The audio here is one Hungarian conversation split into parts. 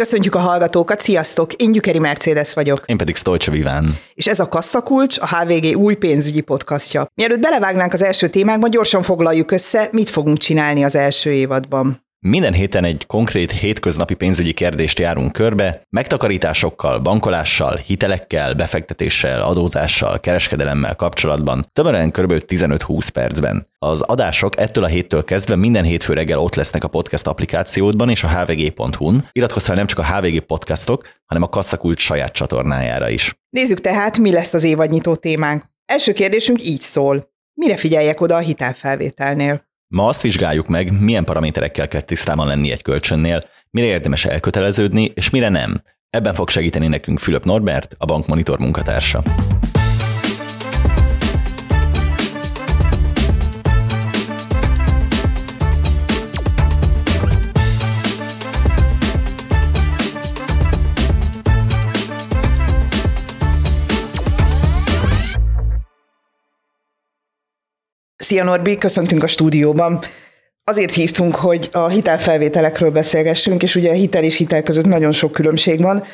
Köszöntjük a hallgatókat, sziasztok! Én Gyükeri Mercedes vagyok. Én pedig Stolcsa Viván. És ez a Kasszakulcs, a HVG új pénzügyi podcastja. Mielőtt belevágnánk az első témákba, gyorsan foglaljuk össze, mit fogunk csinálni az első évadban. Minden héten egy konkrét hétköznapi pénzügyi kérdést járunk körbe, megtakarításokkal, bankolással, hitelekkel, befektetéssel, adózással, kereskedelemmel kapcsolatban, tömören kb. 15-20 percben. Az adások ettől a héttől kezdve minden hétfő reggel ott lesznek a podcast applikációdban és a hvg.hu-n. Iratkozz fel nem csak a HVG podcastok, hanem a Kasszakult saját csatornájára is. Nézzük tehát, mi lesz az évadnyitó témánk. Első kérdésünk így szól. Mire figyeljek oda a hitelfelvételnél? Ma azt vizsgáljuk meg, milyen paraméterekkel kell tisztában lenni egy kölcsönnél, mire érdemes elköteleződni, és mire nem. Ebben fog segíteni nekünk Fülöp Norbert, a Bankmonitor munkatársa. Szia Norbi, köszöntünk a stúdióban. Azért hívtunk, hogy a hitelfelvételekről beszélgessünk, és ugye a hitel és hitel között nagyon sok különbség van.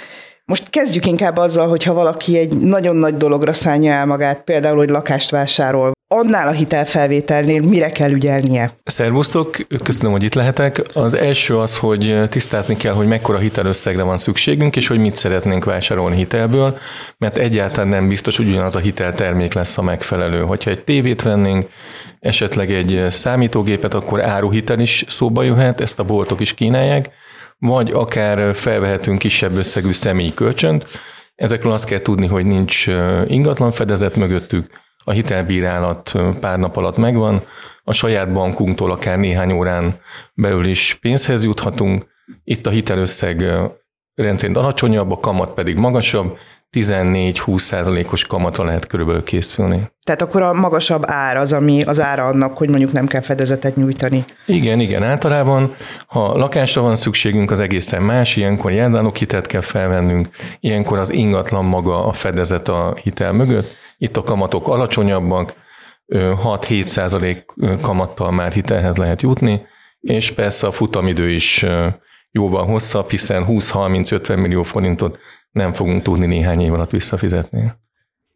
Most kezdjük inkább azzal, hogyha valaki egy nagyon nagy dologra szánja el magát, például, hogy lakást vásárol, annál a hitelfelvételnél mire kell ügyelnie? Szervusztok, köszönöm, hogy itt lehetek. Az első az, hogy tisztázni kell, hogy mekkora hitelösszegre van szükségünk, és hogy mit szeretnénk vásárolni hitelből, mert egyáltalán nem biztos, hogy ugyanaz a hiteltermék lesz a megfelelő. Hogyha egy tévét vennénk, esetleg egy számítógépet, akkor áruhitel is szóba jöhet, ezt a boltok is kínálják, vagy akár felvehetünk kisebb összegű személyi kölcsönt. Ezekről azt kell tudni, hogy nincs ingatlan fedezet mögöttük, a hitelbírálat pár nap alatt megvan, a saját bankunktól akár néhány órán belül is pénzhez juthatunk. Itt a hitelösszeg rendszerint alacsonyabb, a kamat pedig magasabb, 14-20 százalékos kamatra lehet körülbelül készülni. Tehát akkor a magasabb ár az, ami az ára annak, hogy mondjuk nem kell fedezetet nyújtani. Igen, igen. Általában, ha lakásra van szükségünk, az egészen más, ilyenkor hitet kell felvennünk, ilyenkor az ingatlan maga a fedezet a hitel mögött, itt a kamatok alacsonyabbak, 6-7 százalék kamattal már hitelhez lehet jutni, és persze a futamidő is jóval hosszabb, hiszen 20-30-50 millió forintot nem fogunk tudni néhány év alatt visszafizetni.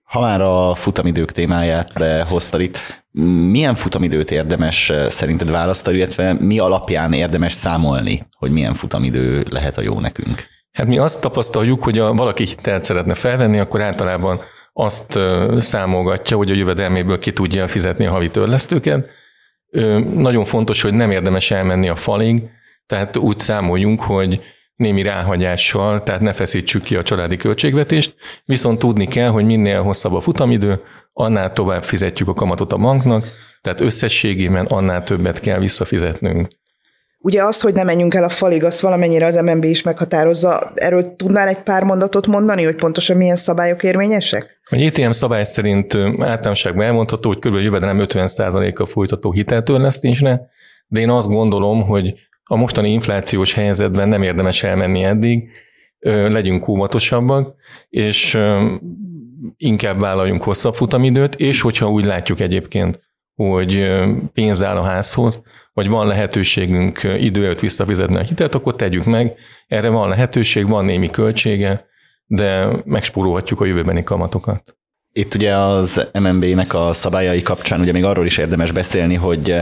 Ha már a futamidők témáját behoztad itt, milyen futamidőt érdemes szerinted választani, illetve mi alapján érdemes számolni, hogy milyen futamidő lehet a jó nekünk? Hát mi azt tapasztaljuk, hogy a valaki hitelt szeretne felvenni, akkor általában azt számolgatja, hogy a jövedelméből ki tudja fizetni a havi törlesztőket. Nagyon fontos, hogy nem érdemes elmenni a falig, tehát úgy számoljunk, hogy némi ráhagyással, tehát ne feszítsük ki a családi költségvetést, viszont tudni kell, hogy minél hosszabb a futamidő, annál tovább fizetjük a kamatot a banknak, tehát összességében annál többet kell visszafizetnünk. Ugye az, hogy ne menjünk el a falig, azt valamennyire az MNB is meghatározza. Erről tudnál egy pár mondatot mondani, hogy pontosan milyen szabályok érvényesek? A ETM szabály szerint általánosságban elmondható, hogy kb. jövedelem 50%-a folytató hiteltörlesztésre, de én azt gondolom, hogy a mostani inflációs helyzetben nem érdemes elmenni eddig, legyünk óvatosabbak, és inkább vállaljunk hosszabb futamidőt, és hogyha úgy látjuk egyébként, hogy pénz áll a házhoz, vagy van lehetőségünk idő előtt visszafizetni a hitelt, akkor tegyük meg. Erre van lehetőség, van némi költsége, de megspórolhatjuk a jövőbeni kamatokat. Itt ugye az MNB-nek a szabályai kapcsán ugye még arról is érdemes beszélni, hogy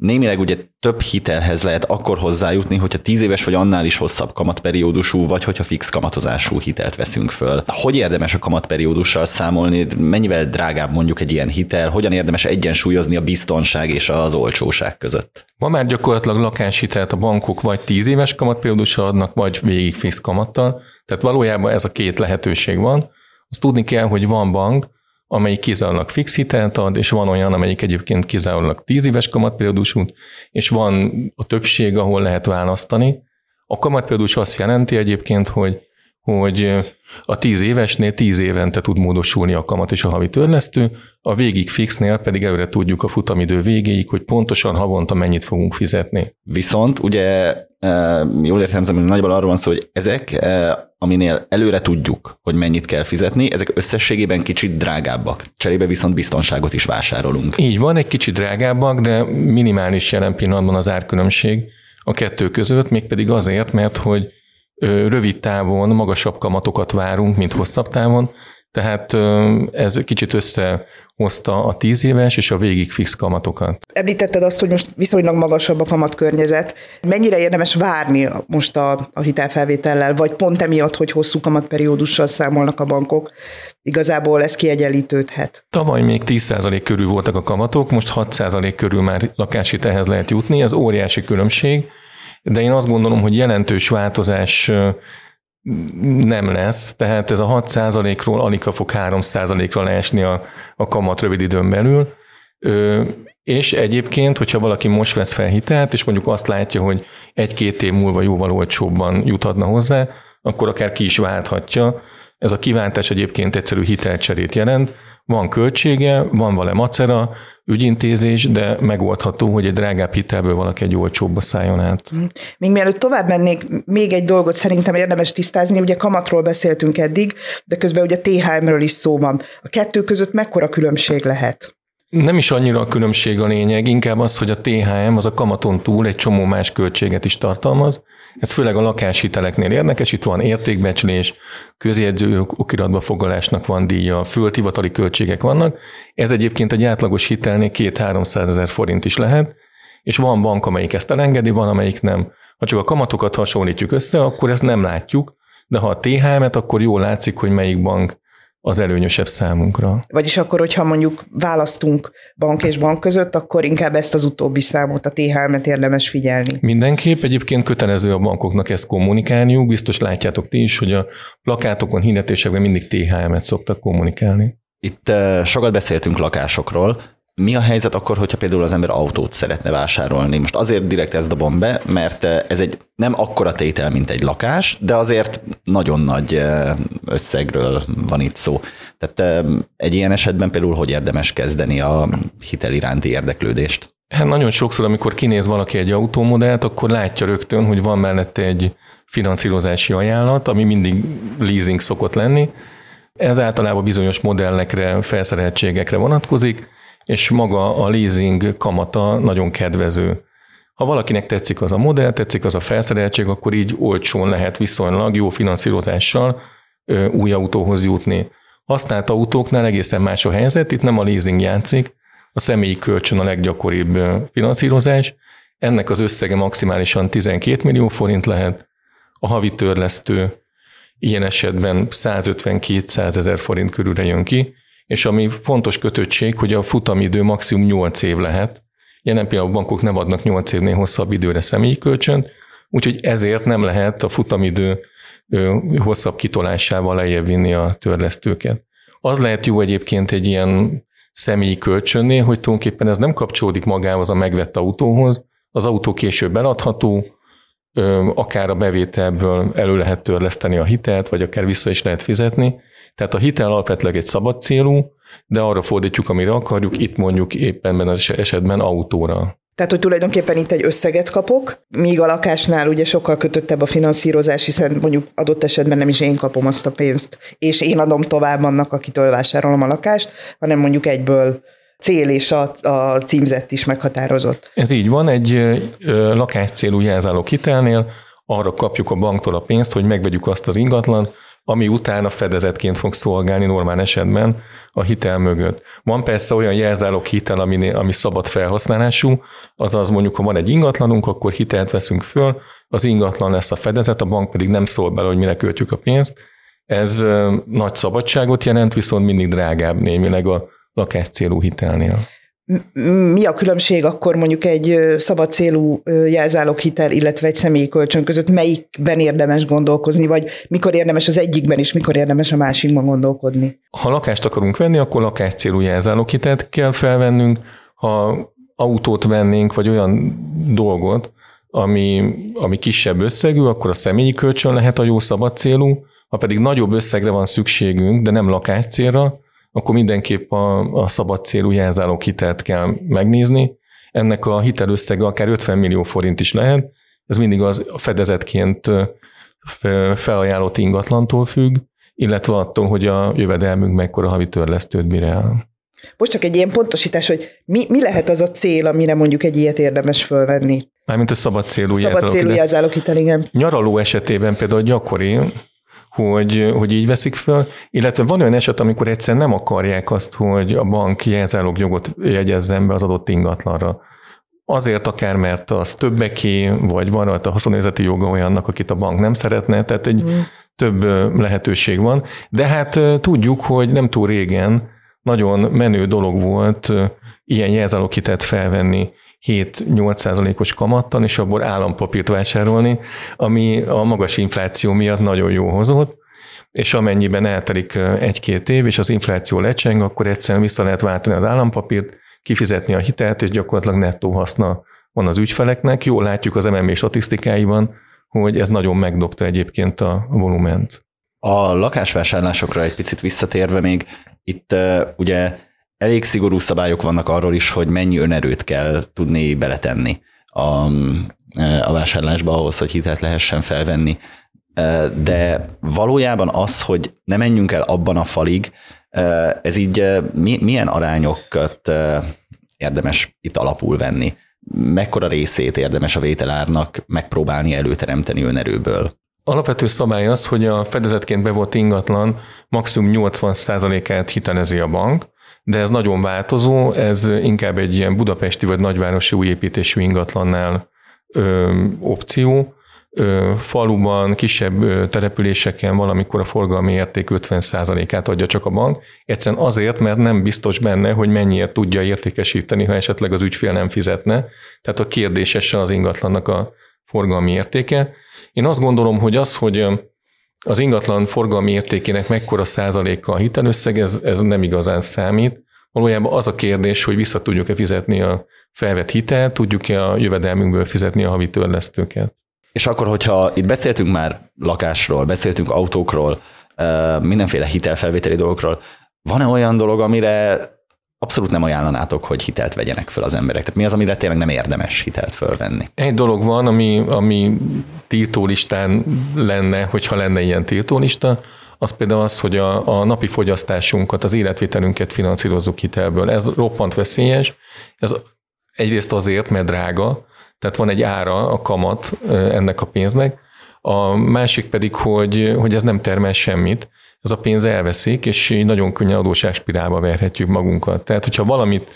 Némileg ugye több hitelhez lehet akkor hozzájutni, hogyha tíz éves vagy annál is hosszabb kamatperiódusú, vagy hogyha fix kamatozású hitelt veszünk föl. Hogy érdemes a kamatperiódussal számolni, mennyivel drágább mondjuk egy ilyen hitel, hogyan érdemes egyensúlyozni a biztonság és az olcsóság között? Ma már gyakorlatilag lakáshitelt a bankok vagy tíz éves kamatperiódussal adnak, vagy végig fix kamattal. Tehát valójában ez a két lehetőség van. Azt tudni kell, hogy van bank, amelyik kizárólag fix hitelt ad, és van olyan, amelyik egyébként kizárólag 10 éves kamatperiódusú, és van a többség, ahol lehet választani. A kamatperiódus azt jelenti egyébként, hogy hogy a 10 évesnél 10 évente tud módosulni a kamat és a havi törlesztő, a végig fixnél pedig előre tudjuk a futamidő végéig, hogy pontosan havonta mennyit fogunk fizetni. Viszont ugye jól értelmezem, hogy nagyban arról van szó, hogy ezek, aminél előre tudjuk, hogy mennyit kell fizetni, ezek összességében kicsit drágábbak. Cserébe viszont biztonságot is vásárolunk. Így van, egy kicsit drágábbak, de minimális jelen pillanatban az árkülönbség a kettő között, mégpedig azért, mert hogy rövid távon magasabb kamatokat várunk, mint hosszabb távon, tehát ez kicsit összehozta a tíz éves és a végig fix kamatokat. Említetted azt, hogy most viszonylag magasabb a kamatkörnyezet. Mennyire érdemes várni most a, a hitelfelvétellel, vagy pont emiatt, hogy hosszú kamatperiódussal számolnak a bankok, igazából ez kiegyenlítődhet? Tavaly még 10% körül voltak a kamatok, most 6% körül már lakáshitelhez lehet jutni, ez óriási különbség, de én azt gondolom, hogy jelentős változás nem lesz, tehát ez a 6%-ról alig fog 3%-ra leesni a, a kamat rövid időn belül, és egyébként, hogyha valaki most vesz fel hitelt, és mondjuk azt látja, hogy egy-két év múlva jóval olcsóbban juthatna hozzá, akkor akár ki is válthatja. Ez a kiváltás egyébként egyszerű hitelcserét jelent, van költsége, van vele macera, ügyintézés, de megoldható, hogy egy drágább hitelből valaki egy olcsóbbba szálljon át. Mhm. Még mielőtt tovább mennék, még egy dolgot szerintem érdemes tisztázni, ugye kamatról beszéltünk eddig, de közben ugye THM-ről is szó van. A kettő között mekkora különbség lehet? Nem is annyira a különbség a lényeg, inkább az, hogy a THM az a kamaton túl egy csomó más költséget is tartalmaz. Ez főleg a lakáshiteleknél érdekes, itt van értékbecslés, közjegyző okiratba foglalásnak van díja, földhivatali költségek vannak. Ez egyébként egy átlagos hitelnél 2-300 ezer forint is lehet, és van bank, amelyik ezt elengedi, van, amelyik nem. Ha csak a kamatokat hasonlítjuk össze, akkor ezt nem látjuk, de ha a THM-et, akkor jól látszik, hogy melyik bank az előnyösebb számunkra. Vagyis akkor, hogyha mondjuk választunk bank és bank között, akkor inkább ezt az utóbbi számot, a THM-et érdemes figyelni. Mindenképp egyébként kötelező a bankoknak ezt kommunikálniuk. Biztos látjátok ti is, hogy a plakátokon, hirdetésekben mindig THM-et szoktak kommunikálni. Itt sokat beszéltünk lakásokról, mi a helyzet akkor, hogyha például az ember autót szeretne vásárolni? Most azért direkt ezt dobom be, mert eh, ez egy nem akkora tétel, mint egy lakás, de azért nagyon nagy eh, összegről van itt szó. Tehát eh, egy ilyen esetben például hogy érdemes kezdeni a hitel iránti érdeklődést? Hát nagyon sokszor, amikor kinéz valaki egy autómodellt, akkor látja rögtön, hogy van mellette egy finanszírozási ajánlat, ami mindig leasing szokott lenni. Ez általában bizonyos modellekre, felszereltségekre vonatkozik, és maga a leasing kamata nagyon kedvező. Ha valakinek tetszik az a modell, tetszik az a felszereltség, akkor így olcsón lehet viszonylag jó finanszírozással új autóhoz jutni. Használt autóknál egészen más a helyzet, itt nem a leasing játszik, a személyi kölcsön a leggyakoribb finanszírozás, ennek az összege maximálisan 12 millió forint lehet, a havi törlesztő ilyen esetben 150-200 ezer forint körülre jön ki, és ami fontos kötöttség, hogy a futamidő maximum 8 év lehet. Jelen pillanatban a bankok nem adnak 8 évnél hosszabb időre személyi kölcsönt, úgyhogy ezért nem lehet a futamidő hosszabb kitolásával lejjebb vinni a törlesztőket. Az lehet jó egyébként egy ilyen személyi kölcsönnél, hogy tulajdonképpen ez nem kapcsolódik magához a megvett autóhoz, az autó később eladható, akár a bevételből elő lehet törleszteni a hitelt, vagy akár vissza is lehet fizetni, tehát a hitel alapvetőleg egy szabad célú, de arra fordítjuk, amire akarjuk, itt mondjuk éppen benne az esetben autóra. Tehát, hogy tulajdonképpen itt egy összeget kapok, míg a lakásnál ugye sokkal kötöttebb a finanszírozás, hiszen mondjuk adott esetben nem is én kapom azt a pénzt, és én adom tovább annak, akitől vásárolom a lakást, hanem mondjuk egyből cél és a, a címzett is meghatározott. Ez így van, egy lakás célú jelzálók hitelnél arra kapjuk a banktól a pénzt, hogy megvegyük azt az ingatlan, ami utána fedezetként fog szolgálni normál esetben a hitel mögött. Van persze olyan jelzálók hitel, ami, ami szabad felhasználású, azaz mondjuk, ha van egy ingatlanunk, akkor hitelt veszünk föl, az ingatlan lesz a fedezet, a bank pedig nem szól bele, hogy mire költjük a pénzt. Ez nagy szabadságot jelent, viszont mindig drágább némileg a lakás célú hitelnél? Mi a különbség akkor mondjuk egy szabad célú hitel, illetve egy személyi kölcsön között, melyikben érdemes gondolkozni, vagy mikor érdemes az egyikben és mikor érdemes a másikban gondolkodni? Ha lakást akarunk venni, akkor lakás célú hitelt kell felvennünk, ha autót vennénk, vagy olyan dolgot, ami, ami kisebb összegű, akkor a személyi kölcsön lehet a jó szabad célú, ha pedig nagyobb összegre van szükségünk, de nem lakás célra, akkor mindenképp a, a szabad célú jelzálók hitelt kell megnézni. Ennek a hitelösszege akár 50 millió forint is lehet, ez mindig az fedezetként felajánlott ingatlantól függ, illetve attól, hogy a jövedelmünk mekkora havi törlesztőt bír el. Most csak egy ilyen pontosítás, hogy mi, mi lehet az a cél, amire mondjuk egy ilyet érdemes fölvenni? Mármint a szabad célú Szabad célú jelzáloghitel, igen. Nyaraló esetében például gyakori, hogy, hogy így veszik föl, illetve van olyan eset, amikor egyszer nem akarják azt, hogy a bank jelzálog jogot jegyezzen be az adott ingatlanra. Azért akár, mert az többeké, vagy van rajta haszonélzeti joga olyannak, akit a bank nem szeretne, tehát egy mm. több lehetőség van. De hát tudjuk, hogy nem túl régen nagyon menő dolog volt ilyen jelzáloghitelt felvenni 7-8 százalékos kamattan, és abból állampapírt vásárolni, ami a magas infláció miatt nagyon jó hozott, és amennyiben eltelik egy-két év, és az infláció lecseng, akkor egyszerűen vissza lehet váltani az állampapírt, kifizetni a hitelt, és gyakorlatilag nettó haszna van az ügyfeleknek. Jól látjuk az MMB statisztikáiban, hogy ez nagyon megdobta egyébként a volument. A lakásvásárlásokra egy picit visszatérve még, itt ugye elég szigorú szabályok vannak arról is, hogy mennyi önerőt kell tudni beletenni a, a vásárlásba ahhoz, hogy hitelt lehessen felvenni. De valójában az, hogy ne menjünk el abban a falig, ez így milyen arányokat érdemes itt alapul venni? Mekkora részét érdemes a vételárnak megpróbálni előteremteni önerőből? Alapvető szabály az, hogy a fedezetként bevott ingatlan maximum 80%-át hitelezi a bank, de ez nagyon változó, ez inkább egy ilyen budapesti vagy nagyvárosi újépítésű ingatlannál ö, opció. Ö, faluban, kisebb ö, településeken valamikor a forgalmi érték 50%-át adja csak a bank. Egyszerűen azért, mert nem biztos benne, hogy mennyiért tudja értékesíteni, ha esetleg az ügyfél nem fizetne. Tehát a kérdésesen az ingatlannak a forgalmi értéke. Én azt gondolom, hogy az, hogy az ingatlan forgalmi értékének mekkora százaléka a hitelösszeg, ez, ez nem igazán számít. Valójában az a kérdés, hogy vissza tudjuk-e fizetni a felvett hitelt, tudjuk-e a jövedelmünkből fizetni a havi törlesztőket. És akkor, hogyha itt beszéltünk már lakásról, beszéltünk autókról, mindenféle hitelfelvételi dolgokról, van-e olyan dolog, amire abszolút nem ajánlanátok, hogy hitelt vegyenek föl az emberek? Tehát mi az, amire tényleg nem érdemes hitelt fölvenni? Egy dolog van, ami, ami tiltólistán lenne, hogyha lenne ilyen tiltólista, az például az, hogy a, a napi fogyasztásunkat, az életvételünket finanszírozzuk hitelből. Ez roppant veszélyes. Ez egyrészt azért, mert drága, tehát van egy ára, a kamat ennek a pénznek, a másik pedig, hogy, hogy ez nem termel semmit, ez a pénz elveszik, és így nagyon könnyen adóságspirálba verhetjük magunkat. Tehát, hogyha valamit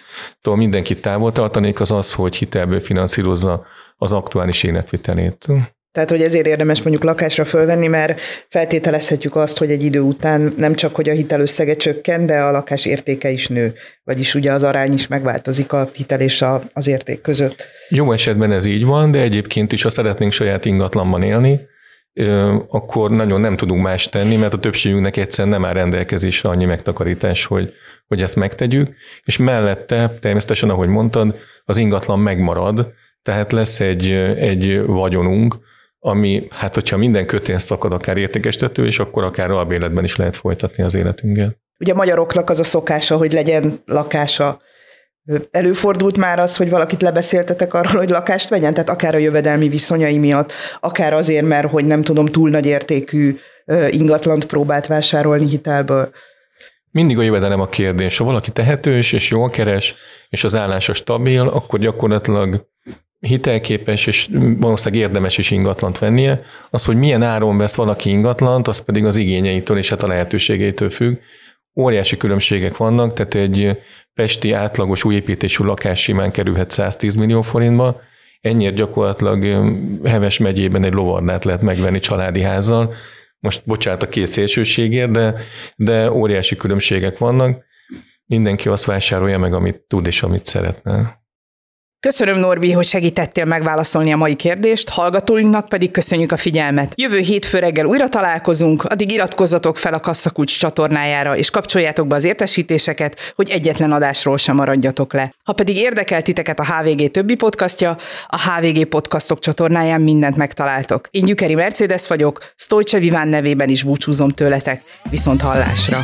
mindenkit távol tartanék, az az, hogy hitelből finanszírozza az aktuális életvitelét. Tehát, hogy ezért érdemes mondjuk lakásra fölvenni, mert feltételezhetjük azt, hogy egy idő után nem csak, hogy a hitelösszege csökken, de a lakás értéke is nő. Vagyis ugye az arány is megváltozik a hitel és a, az érték között. Jó esetben ez így van, de egyébként is, ha szeretnénk saját ingatlanban élni, akkor nagyon nem tudunk más tenni, mert a többségünknek egyszerűen nem áll rendelkezésre annyi megtakarítás, hogy, hogy ezt megtegyük, és mellette természetesen, ahogy mondtad, az ingatlan megmarad, tehát lesz egy, egy vagyonunk, ami, hát hogyha minden kötén szakad, akár értékestető, és akkor akár albéletben is lehet folytatni az életünket. Ugye a magyaroknak az a szokása, hogy legyen lakása. Előfordult már az, hogy valakit lebeszéltetek arról, hogy lakást vegyen, tehát akár a jövedelmi viszonyai miatt, akár azért, mert hogy nem tudom, túl nagy értékű ingatlant próbált vásárolni hitelből. Mindig a jövedelem a kérdés. Ha valaki tehetős és jól keres, és az állása stabil, akkor gyakorlatilag hitelképes és valószínűleg érdemes is ingatlant vennie. Az, hogy milyen áron vesz valaki ingatlant, az pedig az igényeitől és hát a lehetőségeitől függ. Óriási különbségek vannak, tehát egy pesti átlagos újépítésű lakás simán kerülhet 110 millió forintba, ennyire gyakorlatilag Heves megyében egy lovardát lehet megvenni családi házzal. Most bocsánat a két szélsőségért, de, de óriási különbségek vannak. Mindenki azt vásárolja meg, amit tud és amit szeretne. Köszönöm, Norbi, hogy segítettél megválaszolni a mai kérdést, hallgatóinknak pedig köszönjük a figyelmet. Jövő hétfő reggel újra találkozunk, addig iratkozzatok fel a Kasszakulcs csatornájára, és kapcsoljátok be az értesítéseket, hogy egyetlen adásról sem maradjatok le. Ha pedig érdekel titeket a HVG többi podcastja, a HVG podcastok csatornáján mindent megtaláltok. Én Gyükeri Mercedes vagyok, Stolce Viván nevében is búcsúzom tőletek. Viszont hallásra!